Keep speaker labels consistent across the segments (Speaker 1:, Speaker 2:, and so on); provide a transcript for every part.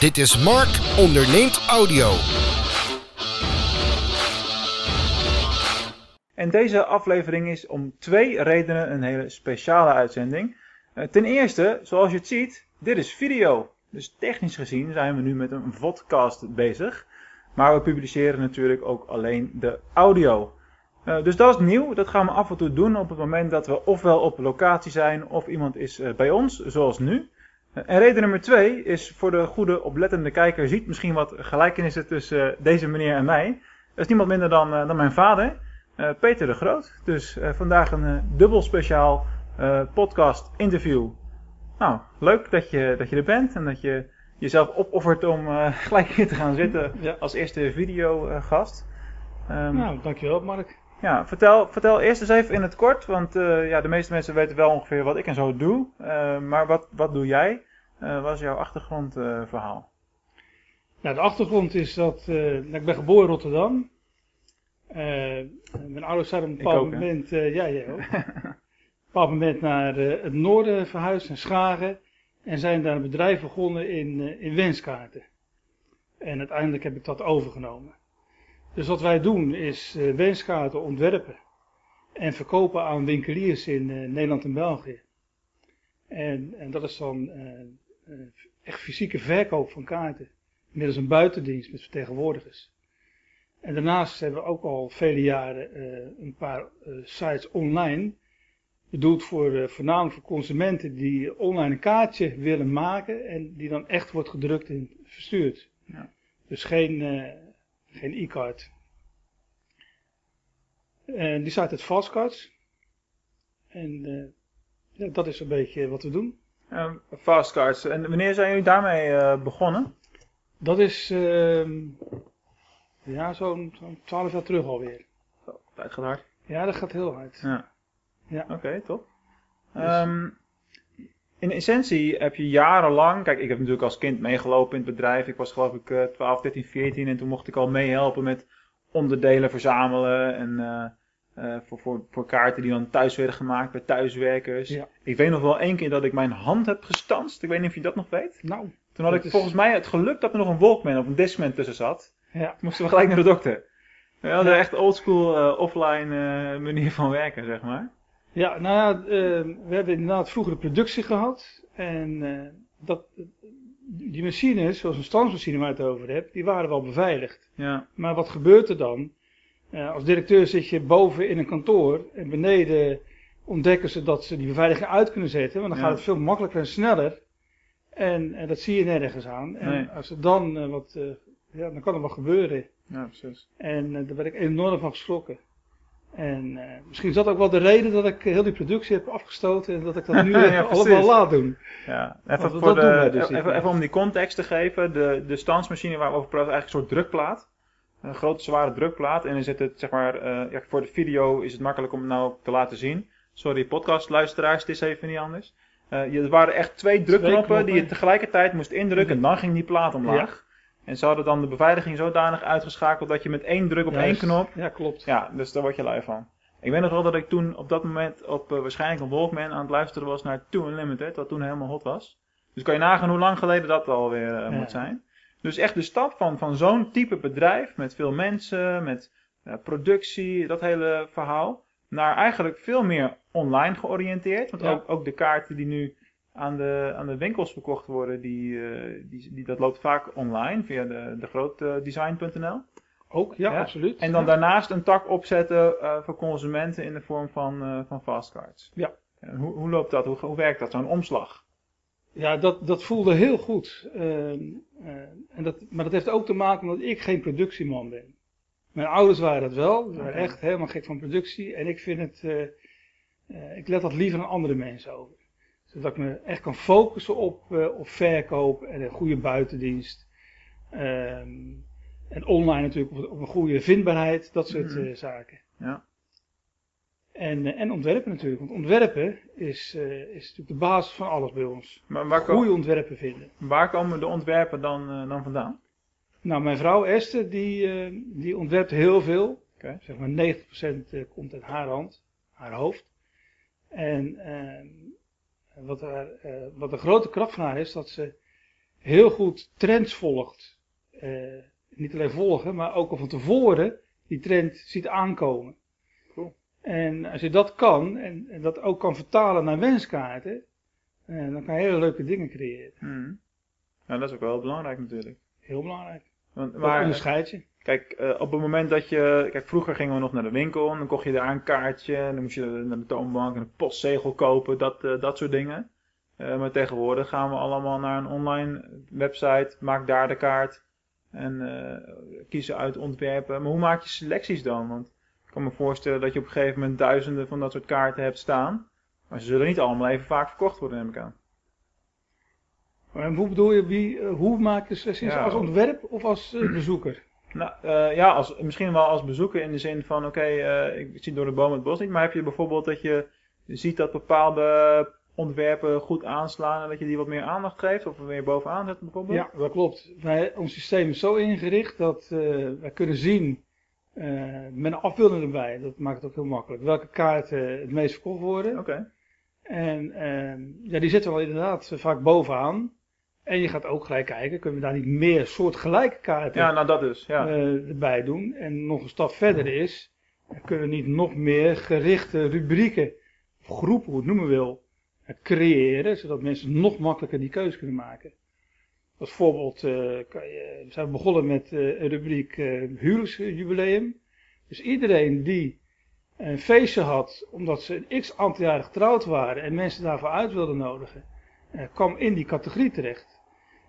Speaker 1: Dit is Mark onderneemt audio.
Speaker 2: En deze aflevering is om twee redenen een hele speciale uitzending. Uh, ten eerste, zoals je het ziet, dit is video. Dus technisch gezien zijn we nu met een vodcast bezig. Maar we publiceren natuurlijk ook alleen de audio. Uh, dus dat is nieuw. Dat gaan we af en toe doen op het moment dat we ofwel op locatie zijn of iemand is uh, bij ons, zoals nu. En reden nummer twee is voor de goede oplettende kijker ziet misschien wat gelijkenissen tussen deze meneer en mij. Dat is niemand minder dan, dan mijn vader, Peter de Groot. Dus vandaag een dubbel speciaal podcast interview. Nou, leuk dat je, dat je er bent en dat je jezelf opoffert om gelijk hier te gaan zitten ja. als eerste videogast.
Speaker 3: Um, nou, dankjewel Mark.
Speaker 2: Ja, vertel, vertel eerst eens even in het kort, want uh, ja, de meeste mensen weten wel ongeveer wat ik en zo doe. Uh, maar wat, wat doe jij? Wat is jouw achtergrondverhaal?
Speaker 3: nou, de achtergrond is dat ik ben geboren in Rotterdam. mijn ouders zijn op een bepaald moment, ja, jij ook. op een bepaald moment naar het noorden verhuisd, naar Schagen. En zijn daar een bedrijf begonnen in, in wenskaarten. En uiteindelijk heb ik dat overgenomen. Dus wat wij doen is wenskaarten ontwerpen en verkopen aan winkeliers in Nederland en België. En, en dat is dan echt fysieke verkoop van kaarten. Middels een buitendienst met vertegenwoordigers. En daarnaast hebben we ook al vele jaren een paar sites online. Bedoeld voor, voornamelijk voor consumenten die online een kaartje willen maken en die dan echt wordt gedrukt en verstuurd. Ja. Dus geen geen e-card. En die staat het Fastcards. En uh, ja, dat is een beetje wat we doen.
Speaker 2: Uh, fastcards. En wanneer zijn jullie daarmee uh, begonnen?
Speaker 3: Dat is ehm, ja, zo'n zo 12 jaar terug alweer.
Speaker 2: Zo, tijd gaat hard.
Speaker 3: Ja, dat gaat heel hard.
Speaker 2: Ja. ja. Oké, okay, top. Dus. Um, in essentie heb je jarenlang, kijk ik heb natuurlijk als kind meegelopen in het bedrijf. Ik was geloof ik 12, 13, 14 en toen mocht ik al meehelpen met onderdelen verzamelen en uh, uh, voor, voor, voor kaarten die dan thuis werden gemaakt bij thuiswerkers. Ja. Ik weet nog wel één keer dat ik mijn hand heb gestanst. Ik weet niet of je dat nog weet.
Speaker 3: Nou,
Speaker 2: toen had ik is... volgens mij het geluk dat er nog een Walkman of een Discman tussen zat.
Speaker 3: Ja. Toen
Speaker 2: moesten we gelijk naar de dokter. We hadden ja. echt oldschool uh, offline manier van werken, zeg maar.
Speaker 3: Ja, nou ja, we hebben inderdaad vroeger de productie gehad. En dat, die machines, zoals een standsmachine waar je het over hebt, die waren wel beveiligd.
Speaker 2: Ja.
Speaker 3: Maar wat gebeurt er dan? Uh, als directeur zit je boven in een kantoor en beneden ontdekken ze dat ze die beveiliging uit kunnen zetten, want dan ja. gaat het veel makkelijker en sneller. En, en dat zie je nergens aan. En
Speaker 2: nee.
Speaker 3: als er dan uh, wat, ja, dan kan er wat gebeuren.
Speaker 2: Ja, precies.
Speaker 3: En daar ben ik enorm van geschrokken. En uh, misschien is dat ook wel de reden dat ik heel die productie heb afgestoten en dat ik dat nu ja, allemaal laat doen.
Speaker 2: Ja, even, voor de, dus even, even, om die context te geven. De, de standsmachine waar we over praten is eigenlijk een soort drukplaat. Een grote zware drukplaat. En dan zit het, zeg maar, uh, ja, voor de video is het makkelijk om het nou te laten zien. Sorry podcastluisteraars, het is even niet anders. Uh, er waren echt twee drukknoppen die je tegelijkertijd moest indrukken en dan ging die plaat omlaag. Ja. En ze hadden dan de beveiliging zodanig uitgeschakeld dat je met één druk op
Speaker 3: ja,
Speaker 2: één knop...
Speaker 3: Ja, klopt.
Speaker 2: Ja, dus daar word je lui van. Ik weet nog wel dat ik toen op dat moment op uh, waarschijnlijk een Walkman aan het luisteren was naar Too Unlimited, wat toen helemaal hot was. Dus kan je nagaan hoe lang geleden dat alweer uh, ja. moet zijn. Dus echt de stap van, van zo'n type bedrijf, met veel mensen, met uh, productie, dat hele verhaal, naar eigenlijk veel meer online georiënteerd. Want ja. ook, ook de kaarten die nu aan de, aan de winkels verkocht worden, die, uh, die, die, dat loopt vaak online via de, de grootdesign.nl.
Speaker 3: Ook, ja, ja, absoluut.
Speaker 2: En dan
Speaker 3: ja.
Speaker 2: daarnaast een tak opzetten uh, voor consumenten in de vorm van, uh, van fastcards.
Speaker 3: Ja.
Speaker 2: En hoe, hoe loopt dat? Hoe, hoe werkt dat, zo'n omslag?
Speaker 3: Ja, dat, dat voelde heel goed. Uh, en dat, maar dat heeft ook te maken omdat ik geen productieman ben. Mijn ouders waren dat wel. Ze waren echt helemaal gek van productie. En ik vind het, ik let dat liever aan andere mensen over zodat ik me echt kan focussen op, op verkoop en een goede buitendienst. Um, en online natuurlijk op, op, een goede vindbaarheid, dat soort uh, zaken.
Speaker 2: Ja.
Speaker 3: En, uh, en ontwerpen natuurlijk, want ontwerpen is, is natuurlijk de basis van alles bij ons.
Speaker 2: Maar waar
Speaker 3: goede ontwerpen vinden.
Speaker 2: Waar komen de ontwerpen dan, dan vandaan?
Speaker 3: Nou, mijn vrouw Esther, die, die ontwerpt heel veel.
Speaker 2: Okay.
Speaker 3: Zeg maar 90% komt uit haar hand, haar hoofd. En wat, uh, wat de grote kracht van haar is, dat ze heel goed trends volgt. Eh, niet alleen volgen, maar ook al van tevoren die trend ziet aankomen. En als je dat kan, en, en dat ook kan vertalen naar wenskaarten, eh, dan kan je hele leuke dingen creëren.
Speaker 2: Ja, dat is ook wel belangrijk natuurlijk.
Speaker 3: Heel belangrijk.
Speaker 2: Want,
Speaker 3: Maar onderscheid je.
Speaker 2: Kijk, eh, op het moment dat je... Kijk, vroeger gingen we nog naar de winkel en dan kocht je daar een kaartje. En dan moest je naar de toonbank en een postzegel kopen, dat, eh, dat soort dingen. Eh, maar tegenwoordig gaan we allemaal naar een online website, maak daar de kaart. En kiezen uit ontwerpen. Maar hoe maak je selecties dan? Want kan me voorstellen dat je op een gegeven moment duizenden van dat soort kaarten hebt staan. Maar ze zullen niet allemaal even vaak verkocht worden, neem ik aan.
Speaker 3: Maar hoe bedoel je, wie, eh, hoe maak je?
Speaker 2: Ja.
Speaker 3: Als ontwerp of als eh, bezoeker?
Speaker 2: Nou, eh, ja, als, misschien wel als bezoeker in de zin van, oké, ik zie door de boom het bos niet. Maar heb je bijvoorbeeld dat je ziet dat bepaalde ontwerpen goed aanslaan en dat je die wat meer aandacht geeft? Of er weer bovenaan zet bijvoorbeeld?
Speaker 3: Ja, dat klopt. Wij, ons systeem is zo ingericht dat wij kunnen zien, met een afbeelding erbij, dat maakt het ook heel makkelijk, welke kaarten het meest verkocht worden.
Speaker 2: Oké.
Speaker 3: En ehm, ja, die zitten wel inderdaad vaak bovenaan. En je gaat ook gelijk kijken, kunnen we daar niet meer soortgelijke kaarten
Speaker 2: Ja, nou dat dus. Ja.
Speaker 3: eh, erbij doen. En nog een stap verder is, eh, kunnen we niet nog meer gerichte rubrieken, of groepen, hoe het noemen wil, eh, creëren, zodat mensen nog makkelijker die keuze kunnen maken. Als voorbeeld, eh, kan je, we zijn begonnen met eh, een rubriek eh huwelijksjubileum. Dus iedereen die een feestje had, omdat ze een x aantal jaren getrouwd waren en mensen daarvoor uit wilden nodigen, kwam in die categorie terecht.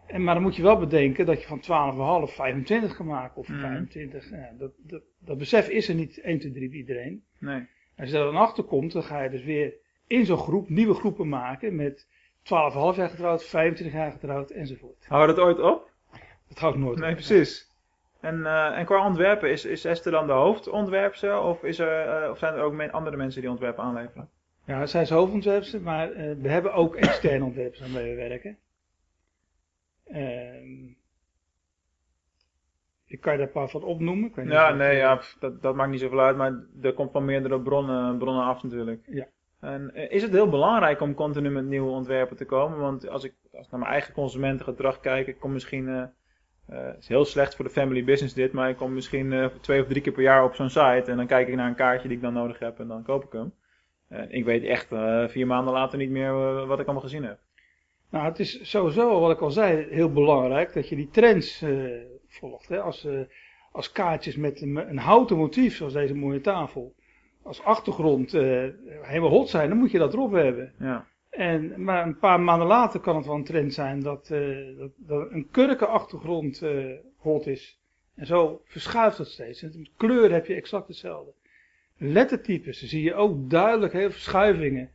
Speaker 3: En, maar dan moet je wel bedenken dat je van 12,5 25 kan maken of
Speaker 2: Mhm.
Speaker 3: 25. Ja, dat, dat, dat besef is er niet 1, 2, 3 bij iedereen.
Speaker 2: Nee.
Speaker 3: Als je daar dan achter komt, dan ga je dus weer in zo'n groep nieuwe groepen maken met 12,5 jaar getrouwd, 25 jaar getrouwd enzovoort.
Speaker 2: Hou dat ooit op?
Speaker 3: Dat houdt nooit
Speaker 2: Nee,
Speaker 3: op.
Speaker 2: precies. En, eh, en qua ontwerpen, is, is Esther dan de hoofdontwerpster? Of, is er, eh, of zijn er ook men- andere mensen die ontwerpen aanleveren?
Speaker 3: Ja, zij is hoofdontwerpster, maar eh, we hebben ook externe ontwerpers waarmee we werken. Ehm, ik kan je daar een paar van opnoemen. Ik weet niet
Speaker 2: Ja, nee, ja, pff, dat, dat maakt niet zoveel uit, maar er komt van meerdere bronnen, bronnen af natuurlijk.
Speaker 3: Ja.
Speaker 2: En eh, is het heel belangrijk om continu met nieuwe ontwerpen te komen? Want als ik, als naar mijn eigen consumentengedrag kijk, ik kom misschien, het is heel slecht voor de family business dit, maar ik kom misschien twee of drie keer per jaar op zo'n site en dan kijk ik naar een kaartje die ik dan nodig heb en dan koop ik hem. En ik weet echt vier maanden later niet meer wat ik allemaal gezien heb.
Speaker 3: Nou, het is sowieso, wat ik al zei, heel belangrijk dat je die trends volgt. Hè? Als, als kaartjes met een houten motief, zoals deze mooie tafel, als achtergrond eh, helemaal hot zijn, dan moet je dat erop hebben.
Speaker 2: Ja,
Speaker 3: En, maar een paar maanden later kan het wel een trend zijn dat, eh, dat, dat een kurken achtergrond eh, hot is. En zo verschuift dat steeds. En met kleur heb je exact hetzelfde. Lettertypes zie je ook duidelijk heel veel verschuivingen.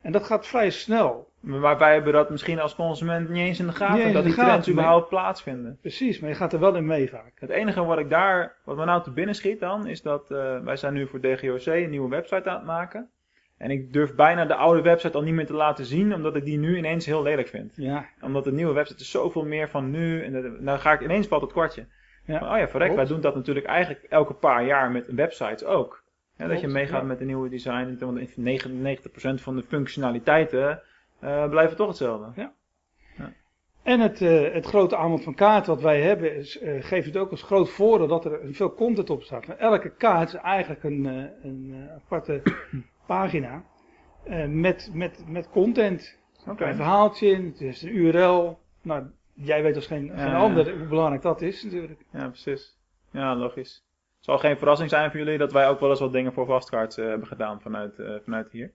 Speaker 3: En dat gaat vrij snel.
Speaker 2: Maar wij hebben dat misschien als consument niet eens in de gaten, dat die
Speaker 3: gaten,
Speaker 2: trends
Speaker 3: nee.
Speaker 2: überhaupt plaatsvinden.
Speaker 3: Precies, maar je gaat er wel in mee vaak.
Speaker 2: Het enige wat ik daar, wat me nou te binnen schiet dan, is dat eh, wij zijn nu voor DGOC een nieuwe website aan het maken. En ik durf bijna de oude website al niet meer te laten zien, omdat ik die nu ineens heel lelijk vind.
Speaker 3: Ja,
Speaker 2: Omdat de nieuwe website is zoveel meer van nu, en dan ga ik ineens valt het kwartje.
Speaker 3: Ja,
Speaker 2: oh ja, verrek, wij doen dat natuurlijk eigenlijk elke paar jaar met websites ook. Ja, dat je meegaat
Speaker 3: ja.
Speaker 2: met de nieuwe design, want 99% van de functionaliteiten blijven toch hetzelfde.
Speaker 3: En het, eh, het grote aanbod van kaarten wat wij hebben is, eh, geeft het ook als groot voordeel dat er veel content op staat. Elke kaart is eigenlijk een, eh, een eh, aparte pagina eh, met, met, met content.
Speaker 2: Oké.
Speaker 3: Een verhaaltje in, het is een URL. Nou, jij weet als geen,
Speaker 2: Ja,
Speaker 3: geen
Speaker 2: ja.
Speaker 3: ander hoe belangrijk dat is natuurlijk.
Speaker 2: Ja, precies. Ja, logisch. Het zal geen verrassing zijn voor jullie dat wij ook wel eens wat dingen voor eh, hebben gedaan vanuit, eh, vanuit hier.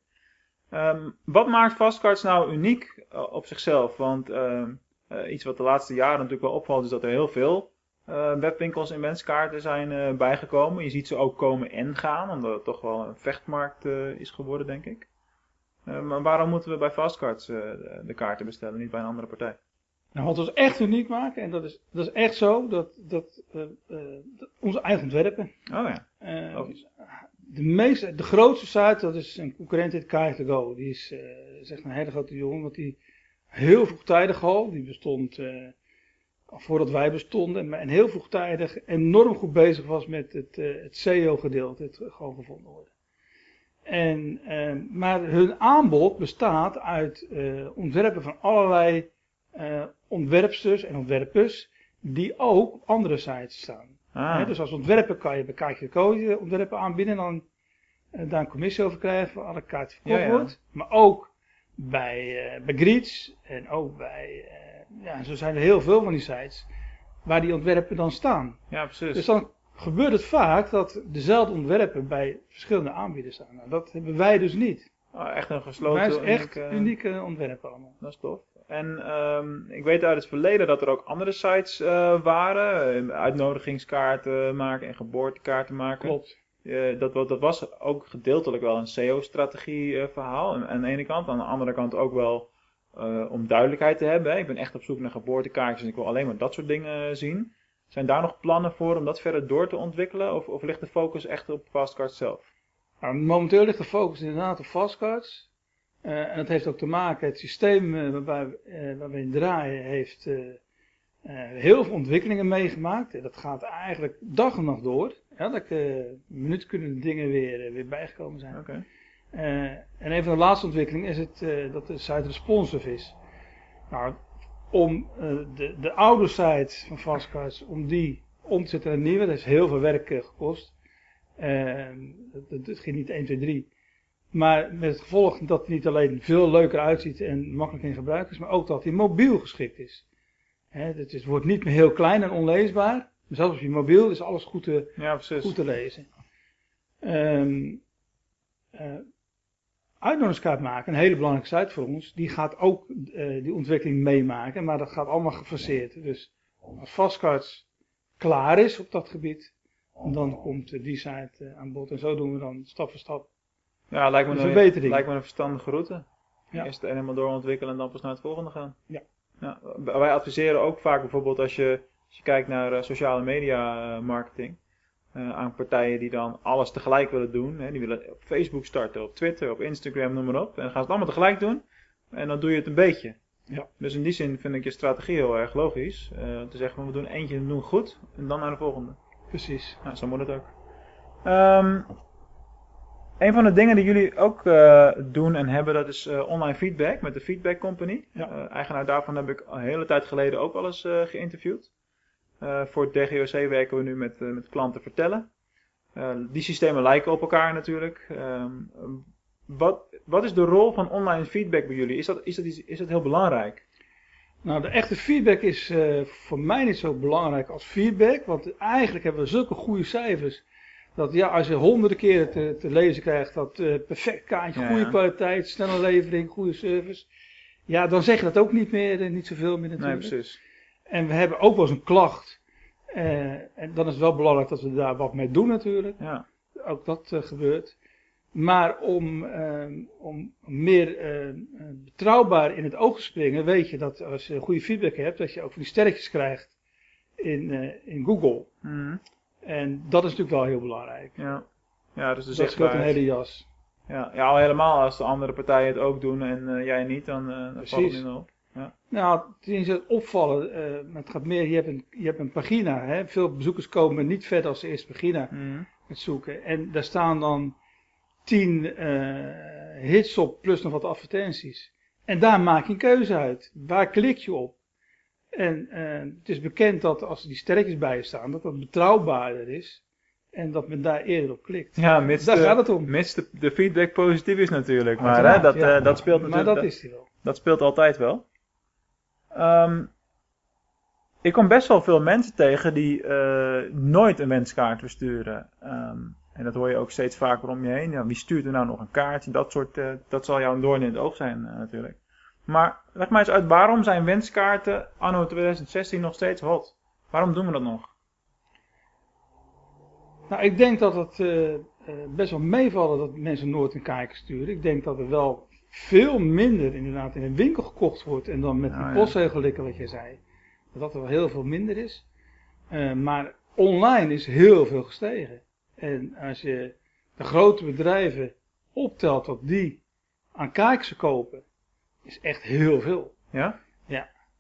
Speaker 2: Ehm, wat maakt Fastcards nou uniek eh, op zichzelf? Want ehm, eh, iets wat de laatste jaren natuurlijk wel opvalt is dat er heel veel eh, webwinkels en wenskaarten zijn bijgekomen. Je ziet ze ook komen en gaan, omdat het toch wel een vechtmarkt is geworden, denk ik. Maar waarom moeten we bij Fastcards de, kaarten bestellen, niet bij een andere partij?
Speaker 3: Nou, wat ons echt uniek maken, en dat is, dat is echt zo, dat, dat, dat onze eigen ontwerpen.
Speaker 2: Oh ja, logisch.
Speaker 3: De, meeste, de grootste site, dat is een concurrent in Kaart2Go. Die is, echt een hele grote jongen, want die heel vroegtijdig al, die bestond al voordat wij bestonden, en, heel vroegtijdig enorm goed bezig was met het, eh, het SEO-gedeelte, het gewoon gevonden worden. En, maar hun aanbod bestaat uit ontwerpen van allerlei ontwerpsters en ontwerpers die ook op andere sites staan.
Speaker 2: Ah,
Speaker 3: dus als ontwerper kan je bij Kaartje ontwerpen aanbieden en dan eh, daar een commissie over krijgen voor alle kaarten verkocht
Speaker 2: Ja, ja.
Speaker 3: wordt. Maar ook bij, eh bij Greets en ook bij, eh, ja, zo zijn er heel veel van die sites waar die ontwerpen dan staan.
Speaker 2: ja, precies.
Speaker 3: Dus dan gebeurt het vaak dat dezelfde ontwerpen bij verschillende aanbieders staan. Nou, dat hebben wij dus niet.
Speaker 2: Ah, echt een gesloten...
Speaker 3: wij zijn echt
Speaker 2: unieke-
Speaker 3: unieke ontwerpen allemaal.
Speaker 2: Dat is tof. En ehm, ik weet uit het verleden dat er ook andere sites eh, waren. uitnodigingskaarten maken en geboortekaarten maken.
Speaker 3: Klopt.
Speaker 2: Eh, dat, dat was ook gedeeltelijk wel een SEO-strategie eh, verhaal. Aan, aan de ene kant. Aan de andere kant ook wel om duidelijkheid te hebben. Hè. Ik ben echt op zoek naar geboortekaartjes en ik wil alleen maar dat soort dingen zien. Zijn daar nog plannen voor om dat verder door te ontwikkelen? Of, of ligt de focus echt op Fastcards zelf?
Speaker 3: Nou, momenteel ligt de focus inderdaad op fastcards. Eh, en dat heeft ook te maken, het systeem eh, waarbij, eh, waar we in draaien heeft heel veel ontwikkelingen meegemaakt. En dat gaat eigenlijk dag en nacht door. Elke minuut kunnen dingen weer, weer bijgekomen zijn. Eh, en een van de laatste ontwikkelingen is het, dat de site responsive is. Nou, om de, de oude site van Fastcards, om die om te zetten naar een nieuwe, dat heeft heel veel werk gekost. Dat ging niet 1, 2, 3. Maar met het gevolg dat het niet alleen veel leuker uitziet en makkelijk in gebruik is, maar ook dat hij mobiel geschikt is. Het, is, wordt niet meer heel klein en onleesbaar. Maar zelfs op je mobiel is alles goed te,
Speaker 2: Ja,
Speaker 3: goed te lezen. Eh, uitnodigingskaart maken, een hele belangrijke site voor ons, die gaat ook eh, die ontwikkeling meemaken, maar dat gaat allemaal gefaseerd. Dus als Fastcards klaar is op dat gebied, dan komt die site eh, aan bod. En zo doen we dan stap voor stap.
Speaker 2: Ja, lijkt me, Een
Speaker 3: verbetering.
Speaker 2: lijkt me een verstandige route.
Speaker 3: Ja.
Speaker 2: Eerst het een helemaal doorontwikkelen en dan pas naar het volgende gaan.
Speaker 3: Ja.
Speaker 2: ja. Wij adviseren ook vaak bijvoorbeeld als je, als je kijkt naar eh, sociale media eh, marketing. eh, aan partijen die dan alles tegelijk willen doen. Hè. Die willen op Facebook starten, op Twitter, op Instagram, noem maar op. En dan gaan ze het allemaal tegelijk doen. En dan doe je het een beetje.
Speaker 3: Ja.
Speaker 2: Dus in die zin vind ik je strategie heel erg logisch. eh, te zeggen, van, we doen eentje we doen goed. En dan naar de volgende.
Speaker 3: Precies.
Speaker 2: Ja, zo moet het ook. Ehm, een van de dingen die jullie ook eh, doen en hebben, dat is eh, online feedback met de Feedback Company.
Speaker 3: Ja.
Speaker 2: Eh, eigenaar daarvan heb ik een hele tijd geleden ook wel eens geïnterviewd. Voor het DGOC werken we nu met, met klanten vertellen. Die systemen lijken op elkaar natuurlijk. Ehm, wat, wat is de rol van online feedback bij jullie? Is dat, is dat, iets- is dat heel belangrijk?
Speaker 3: Nou, de echte feedback is voor mij niet zo belangrijk als feedback. Want eigenlijk hebben we zulke goede cijfers. Dat ja, als je honderden keren te, te lezen krijgt dat eh, perfect kaartje,
Speaker 2: Ja,
Speaker 3: goede
Speaker 2: ja.
Speaker 3: kwaliteit, snelle levering, goede service. Ja, dan zeg je dat ook niet meer, eh, niet zoveel meer
Speaker 2: Nee,
Speaker 3: natuurlijk.
Speaker 2: precies.
Speaker 3: en we hebben ook wel eens een klacht. Eh, en dan is het wel belangrijk dat we daar wat mee doen natuurlijk.
Speaker 2: Ja.
Speaker 3: Ook dat gebeurt. Maar om, eh, om meer betrouwbaar in het oog te springen, weet je dat als je goede feedback hebt, dat je ook van die sterretjes krijgt in, in Google.
Speaker 2: Mhm.
Speaker 3: En dat is natuurlijk wel heel belangrijk.
Speaker 2: ja. Ja, dus de
Speaker 3: dat scheelt een hele jas.
Speaker 2: Ja, ja, al helemaal als de andere partijen het ook doen en eh, jij niet, dan, eh dan valt het op.
Speaker 3: Nou, ten eerste het opvallen, maar het gaat meer, je hebt een, je hebt een pagina. Hè? Veel bezoekers komen niet verder als de eerste pagina.
Speaker 2: Mhm.
Speaker 3: met zoeken. En daar staan dan 10 eh, hits op plus nog wat advertenties. En daar maak je een keuze uit. Waar klik je op? En eh, het is bekend dat als er die sterretjes bij je staan, dat dat betrouwbaarder is. En dat men daar eerder op klikt.
Speaker 2: Ja, mits,
Speaker 3: Daar
Speaker 2: de,
Speaker 3: gaat het om.
Speaker 2: mits de, de feedback positief is natuurlijk. Maar hè, dat,
Speaker 3: ja.
Speaker 2: eh, dat speelt
Speaker 3: Maar
Speaker 2: natuurlijk.
Speaker 3: dat
Speaker 2: dat,
Speaker 3: is die wel.
Speaker 2: dat speelt altijd wel. Ehm, ik kom best wel veel mensen tegen die eh, nooit een wenskaart versturen. Ehm, en dat hoor je ook steeds vaker om je heen. Ja, wie stuurt er nou nog een kaart? Dat soort, dat zal jou een doorn in het oog zijn natuurlijk. Maar leg mij eens uit, waarom zijn wenskaarten anno 2016 nog steeds hot? Waarom doen we dat nog?
Speaker 3: Nou, ik denk dat het eh, eh, best wel meevallen dat mensen nooit een kaartje sturen. Ik denk dat er wel veel minder inderdaad in een winkel gekocht wordt en dan met
Speaker 2: Nou
Speaker 3: die
Speaker 2: ja.
Speaker 3: postzegellikken wat je zei. Dat er wel heel veel minder is. Eh, maar online is heel veel gestegen. En als je de grote bedrijven optelt dat die aan kaartjes verkopen, is echt heel veel.
Speaker 2: Ja?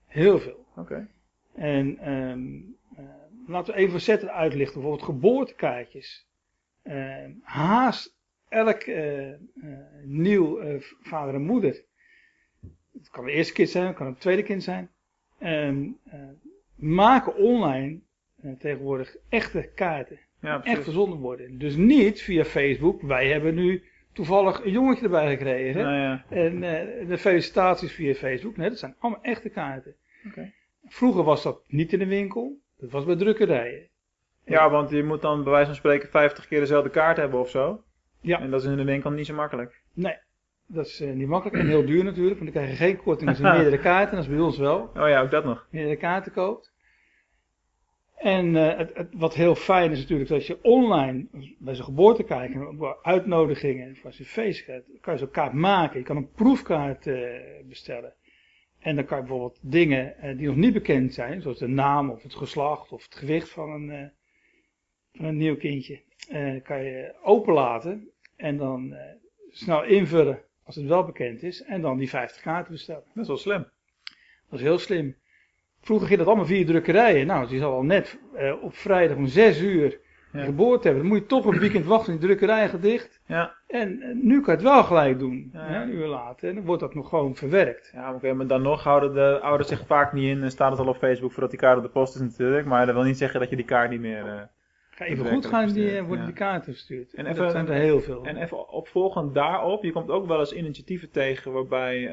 Speaker 3: Heel veel.
Speaker 2: Oké.
Speaker 3: En ehm, eh, laten we even facetten uitlichten. Bijvoorbeeld geboortekaartjes. Ehm, haast elk eh, eh, nieuw vader en moeder. Het kan de eerste kind zijn, het kan het tweede kind zijn. eh, maken online tegenwoordig echte kaarten.
Speaker 2: Ja,
Speaker 3: Echt verzonden worden. Dus niet via Facebook. Wij hebben nu toevallig een jongetje erbij gekregen.
Speaker 2: Nou ja.
Speaker 3: En eh, de felicitaties via Facebook. Nee, dat zijn allemaal echte kaarten.
Speaker 2: Oké.
Speaker 3: Vroeger was dat niet in de winkel. Dat was bij drukkerijen.
Speaker 2: ja, want je moet dan bij wijze van spreken 50 keer dezelfde kaart hebben of zo.
Speaker 3: Ja.
Speaker 2: En dat is in de winkel niet zo makkelijk.
Speaker 3: Nee, dat is eh, niet makkelijk en heel duur natuurlijk. Want dan krijg je geen korting als je meerdere kaarten. Dat is bij ons wel.
Speaker 2: Oh ja, ook dat nog.
Speaker 3: meerdere kaarten koopt. En eh, het, het- wat heel fijn is natuurlijk dat je online bij zijn geboortekaart en op uitnodigingen voor zijn feest gaat, kan je zo'n kaart maken. Je kan een proefkaart eh, bestellen. En dan kan je bijvoorbeeld dingen eh, die nog niet bekend zijn, zoals de naam of het geslacht of het gewicht van een, van een nieuw kindje, kan je openlaten en dan snel invullen als het wel bekend is en dan die 50 kaarten bestellen.
Speaker 2: Dat is wel slim.
Speaker 3: Dat is heel slim. Vroeger ging dat allemaal via drukkerijen. Nou, die zal al net eh, op vrijdag om 6 uur
Speaker 2: Ja.
Speaker 3: je geboorte hebben. Dan moet je toch een weekend wachten, die drukkerij gaat dicht.
Speaker 2: Ja.
Speaker 3: En eh, nu kan je het wel gelijk doen,
Speaker 2: Ja.
Speaker 3: hè, een uur later. En dan wordt dat nog gewoon verwerkt.
Speaker 2: Ja, oké, maar dan nog houden de ouders zich vaak niet in. En staat het al op Facebook voordat die kaart op de post is natuurlijk. Maar dat wil niet zeggen dat je die kaart niet meer... eh,
Speaker 3: Ga even goed gaan, die, eh, worden die kaarten verstuurd.
Speaker 2: En
Speaker 3: En
Speaker 2: even-
Speaker 3: dat zijn er heel veel.
Speaker 2: En even opvolgend daarop, je komt ook wel eens initiatieven tegen waarbij,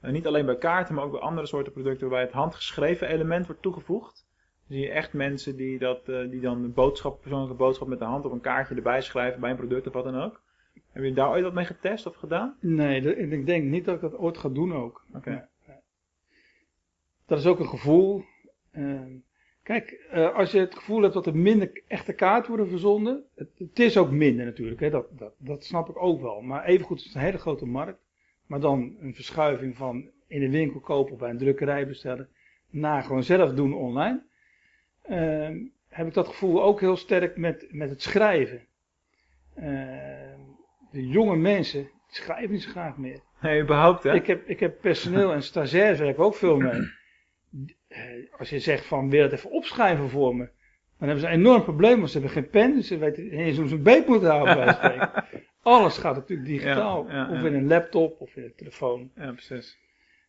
Speaker 2: eh, niet alleen bij kaarten, maar ook bij andere soorten producten, waarbij het handgeschreven element wordt toegevoegd. Dan zie je echt mensen die, dat, eh, die dan een boodschap, persoonlijke boodschap met de hand op een kaartje erbij schrijven bij een product of wat dan ook. Heb je daar ooit wat mee getest of gedaan?
Speaker 3: Nee, ik denk niet dat ik dat ooit ga doen ook.
Speaker 2: Oké.
Speaker 3: Dat is ook een gevoel. Ehm, kijk, eh, als je het gevoel hebt dat er minder echte kaarten worden verzonden. Het, het is ook minder natuurlijk, hè, dat, dat, dat snap ik ook wel. Maar evengoed is het een hele grote markt. Maar dan een verschuiving van in de winkel kopen of bij een drukkerij bestellen. Naar gewoon zelf doen online. Ehm, heb ik dat gevoel ook heel sterk met, met het schrijven. Ehm, de jonge mensen schrijven niet zo graag meer.
Speaker 2: Nee, überhaupt hè?
Speaker 3: Ik heb, ik heb personeel en stagiairs werk ik ook veel mee. Eh, Als je zegt van wil je het even opschrijven voor me. Dan hebben ze een enorm probleem, want ze hebben geen pen. Dus ze weten niet eens hoe ze een beet moeten houden bij spreken. Alles gaat natuurlijk digitaal.
Speaker 2: Ja, ja,
Speaker 3: of in een laptop of in een telefoon.
Speaker 2: Ja, precies.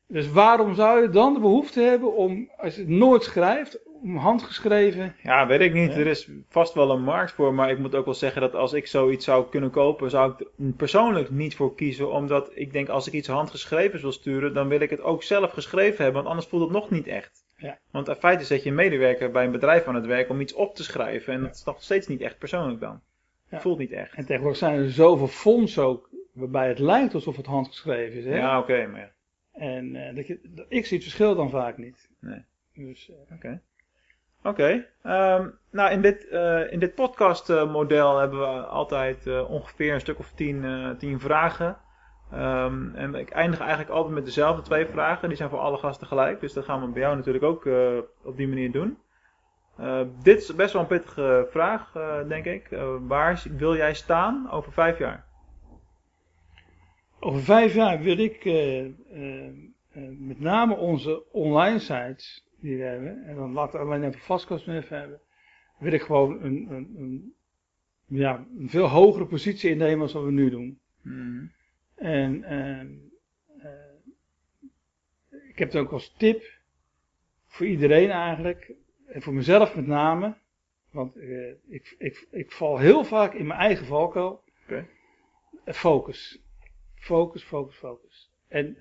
Speaker 3: Dus waarom zou je dan de behoefte hebben om, als je het nooit schrijft, om handgeschreven.
Speaker 2: Ja, weet ik niet. Er is vast wel een markt voor, maar ik moet ook wel zeggen dat als ik zoiets zou kunnen kopen, zou ik er persoonlijk niet voor kiezen. Omdat ik denk, als ik iets handgeschreven wil sturen, dan wil ik het ook zelf geschreven hebben, want anders voelt het nog niet echt.
Speaker 3: Ja.
Speaker 2: Want in feite zet je een medewerker bij een bedrijf aan het werk om iets op te schrijven en dat is nog steeds niet echt persoonlijk dan.
Speaker 3: Ja.
Speaker 2: Voelt niet echt.
Speaker 3: En tegenwoordig zijn er zoveel fondsen ook, waarbij het lijkt alsof het handgeschreven is. Hè?
Speaker 2: Ja, oké, maar.
Speaker 3: En eh, dat je, ik zie het verschil dan vaak niet.
Speaker 2: Nee.
Speaker 3: Dus, eh,
Speaker 2: Oké. Oké. Ehm, nou, in dit, eh, in dit podcastmodel hebben we altijd ongeveer een stuk of tien, tien vragen. Ehm, en ik eindig eigenlijk altijd met dezelfde twee vragen. Die zijn voor alle gasten gelijk. Dus dat gaan we bij jou natuurlijk ook op die manier doen. Eh, dit is best wel een pittige vraag, eh, denk ik. Eh, waar wil jij staan over vijf jaar?
Speaker 3: over vijf jaar wil ik met name onze online sites die we hebben, en dan laten we alleen even vastkast even hebben, wil ik gewoon een, een, een, ja, een veel hogere positie innemen als wat we nu doen.
Speaker 2: Mhm.
Speaker 3: En ehm, eh, ik heb het ook als tip voor iedereen eigenlijk, en voor mezelf met name, want eh, ik, ik, ik val heel vaak in mijn eigen valkuil. Focus. Focus, focus, focus. En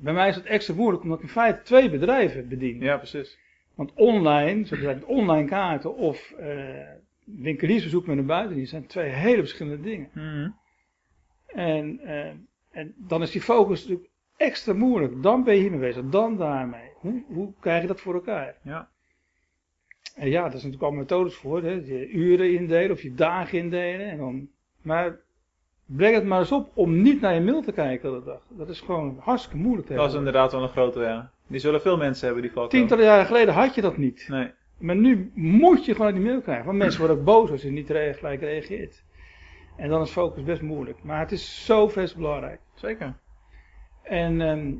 Speaker 3: bij mij is het extra moeilijk omdat ik in feite twee bedrijven bedien.
Speaker 2: Ja, precies.
Speaker 3: Want online, zoals met online kaarten of winkeliersbezoek met een buitendienst, zijn twee hele verschillende dingen.
Speaker 2: Mhm.
Speaker 3: En, eh, en dan is die focus natuurlijk extra moeilijk. Dan ben je hiermee bezig, dan daarmee. Hoe, hoe krijg je dat voor elkaar?
Speaker 2: Ja.
Speaker 3: En ja, daar zijn natuurlijk al methodes voor. Hè? Je uren indelen of je dagen indelen. En dan, maar breng het maar eens op om niet naar je mail te kijken de hele dag. Dat is gewoon hartstikke moeilijk.
Speaker 2: Dat is inderdaad wel een grote, ja. Die zullen veel mensen hebben die valkuil.
Speaker 3: Tientallen jaren geleden had je dat niet.
Speaker 2: Nee.
Speaker 3: Maar nu moet je gewoon die mail krijgen. Want mensen worden ook boos als je niet gelijk reageert. En dan is focus best moeilijk. Maar het is zo best belangrijk.
Speaker 2: Zeker.
Speaker 3: En ehm,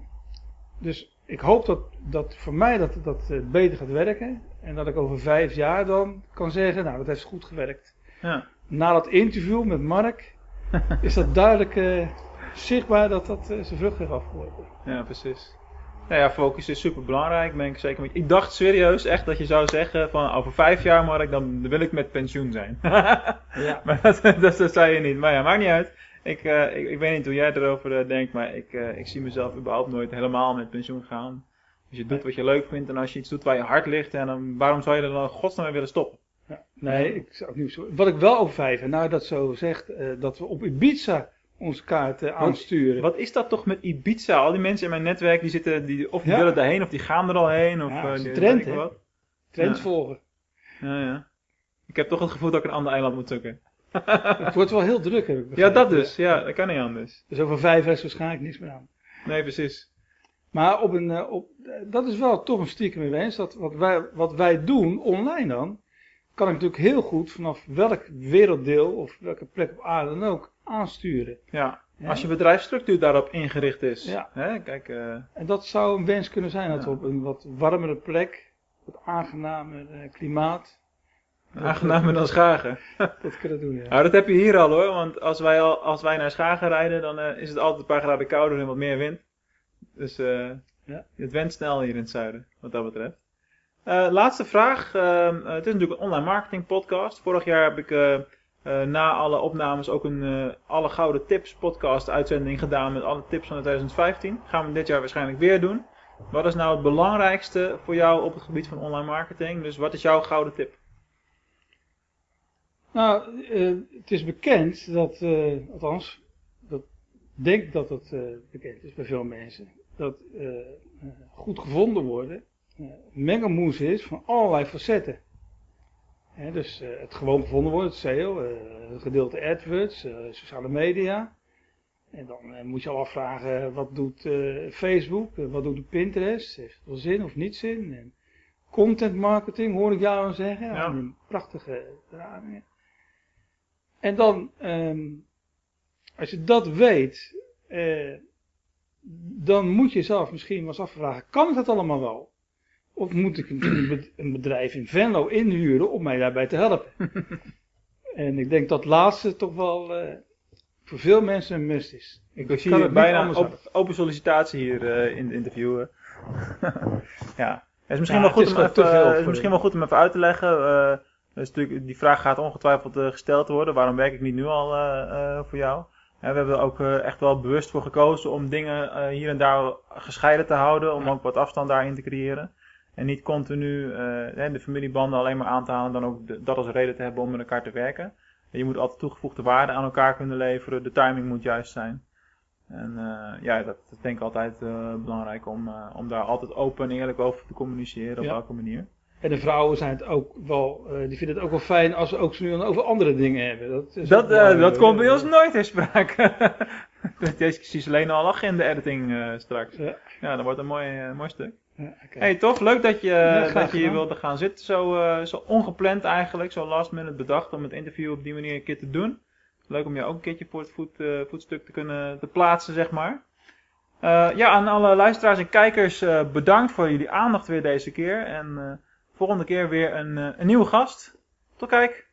Speaker 3: dus ik hoop dat, dat voor mij dat dat beter gaat werken. En dat ik over vijf jaar dan kan zeggen, nou dat heeft goed gewerkt.
Speaker 2: Ja.
Speaker 3: Na dat interview met Mark is dat duidelijk eh, zichtbaar dat dat eh, zijn vrucht heeft afgeworpen.
Speaker 2: Ja, precies. Nou ja, focus is super belangrijk, ben ik zeker met. Ik dacht serieus echt dat je zou zeggen van over vijf jaar Mark, dan wil ik met pensioen zijn.
Speaker 3: Ja.
Speaker 2: maar dat, dat, dat zei je niet. Maar ja, maakt niet uit. Ik, eh, ik, ik weet niet hoe jij erover eh, denkt, maar ik, eh, ik zie mezelf überhaupt nooit helemaal met pensioen gaan. Als je doet wat je leuk vindt en als je iets doet waar je hart ligt, en dan, waarom zou je er dan godsnaam mee willen stoppen?
Speaker 3: Ja, nee, ik zou ook niet zo. Wat ik wel over vijf, en nou dat zo zegt, dat we op Ibiza onze kaarten aansturen.
Speaker 2: Wat is dat toch met Ibiza? Al die mensen in mijn netwerk die zitten, die, of die
Speaker 3: Ja.
Speaker 2: willen daarheen of die gaan er al heen. Of,
Speaker 3: Ja,
Speaker 2: die-
Speaker 3: een trend, hè?
Speaker 2: Ja.
Speaker 3: volgen.
Speaker 2: Ja, ja. Ik heb toch het gevoel dat ik een ander eiland moet zoeken.
Speaker 3: Het wordt wel heel druk, heb ik
Speaker 2: Ja,
Speaker 3: begrepen.
Speaker 2: dat dus. Ja, dat kan niet anders.
Speaker 3: Dus over vijf is waarschijnlijk niks meer aan.
Speaker 2: Nee, precies.
Speaker 3: Maar op een, eh, op, eh, dat is wel toch een stiekem wens. Dat wat wij, wat wij doen online dan, kan ik natuurlijk heel goed vanaf welk werelddeel of welke plek op aarde dan ook aansturen.
Speaker 2: Ja.
Speaker 3: Ja.
Speaker 2: Als je bedrijfsstructuur daarop ingericht is.
Speaker 3: Ja.
Speaker 2: Hè? Kijk, eh,
Speaker 3: En dat zou een wens kunnen zijn, dat
Speaker 2: Ja.
Speaker 3: we op een wat warmere plek, wat aangenamer klimaat,
Speaker 2: aangenamer dan Schagen.
Speaker 3: dat kunnen doen. Ja.
Speaker 2: Nou, dat heb je hier al hoor. Want als wij, al, als wij naar Schagen rijden, dan eh, is het altijd een paar graden kouder en wat meer wind. Dus eh,
Speaker 3: Ja.
Speaker 2: het went snel hier in het zuiden, wat dat betreft. Eh, laatste vraag. Het is natuurlijk een online marketing podcast. Vorig jaar heb ik na alle opnames ook een eh, Alle Gouden Tips podcast uitzending gedaan met alle tips van 2015. Gaan we dit jaar waarschijnlijk weer doen. Wat is nou het belangrijkste voor jou op het gebied van online marketing? Dus wat is jouw gouden tip?
Speaker 3: Nou, eh, het is bekend dat, eh, althans, dat ik denk dat het eh, bekend is bij veel mensen, dat goed gevonden worden mengelmoes is van allerlei facetten. Hè, dus het gewoon gevonden worden, het SEO, het gedeelte AdWords, sociale media. En dan moet je al afvragen, wat doet Facebook, wat doet de Pinterest, heeft het wel zin of niet zin? En content marketing hoor ik jou al zeggen,
Speaker 2: Ja.
Speaker 3: prachtige ramingen. En dan, ehm, als je dat weet, eh, dan moet je zelf misschien wel eens afvragen, kan ik dat allemaal wel? Of moet ik een, bed- een bedrijf in Venlo inhuren om mij daarbij te helpen? en ik denk dat laatste toch wel eh, voor veel mensen een must is.
Speaker 2: Ik zie
Speaker 3: het niet
Speaker 2: bijna
Speaker 3: anders
Speaker 2: op, open sollicitatie hier eh, in het interview. ja, het is misschien,
Speaker 3: Ja,
Speaker 2: wel, goed
Speaker 3: het is
Speaker 2: om even, is misschien wel goed om even uit te leggen. Dus natuurlijk, die vraag gaat ongetwijfeld eh, gesteld worden. Waarom werk ik niet nu al eh, eh, voor jou? Ja, we hebben er ook echt wel bewust voor gekozen om dingen hier en daar gescheiden te houden. Om ook wat afstand daarin te creëren. En niet continu de familiebanden alleen maar aan te halen. Dan ook dat als reden te hebben om met elkaar te werken. Je moet altijd toegevoegde waarde aan elkaar kunnen leveren. De timing moet juist zijn. En ja, dat denk ik altijd belangrijk om, om daar altijd open en eerlijk over te communiceren op
Speaker 3: Ja.
Speaker 2: welke manier.
Speaker 3: En de vrouwen zijn het ook wel, eh, die vinden het ook wel fijn als ze ook zo nu dan over andere dingen hebben. Dat, is
Speaker 2: Dat, eh, dat komt bij
Speaker 3: hoor.
Speaker 2: ons nooit in sprake. Deze zie alleen al lachen in de editing eh, straks.
Speaker 3: Ja.
Speaker 2: Ja, dat wordt een mooi, eh, mooi stuk.
Speaker 3: Ja, oké.
Speaker 2: Hey, tof. Leuk dat je, dat je hier wilde gaan zitten. Zo, eh, zo ongepland eigenlijk. Zo last minute bedacht om het interview op die manier een keer te doen. Leuk om je ook een keertje voor het voet, eh, voetstuk te kunnen te plaatsen, zeg maar. Eh, ja, aan alle luisteraars en kijkers eh, bedankt voor jullie aandacht weer deze keer. En eh, volgende keer weer een, eh, een nieuwe gast. Tot kijk.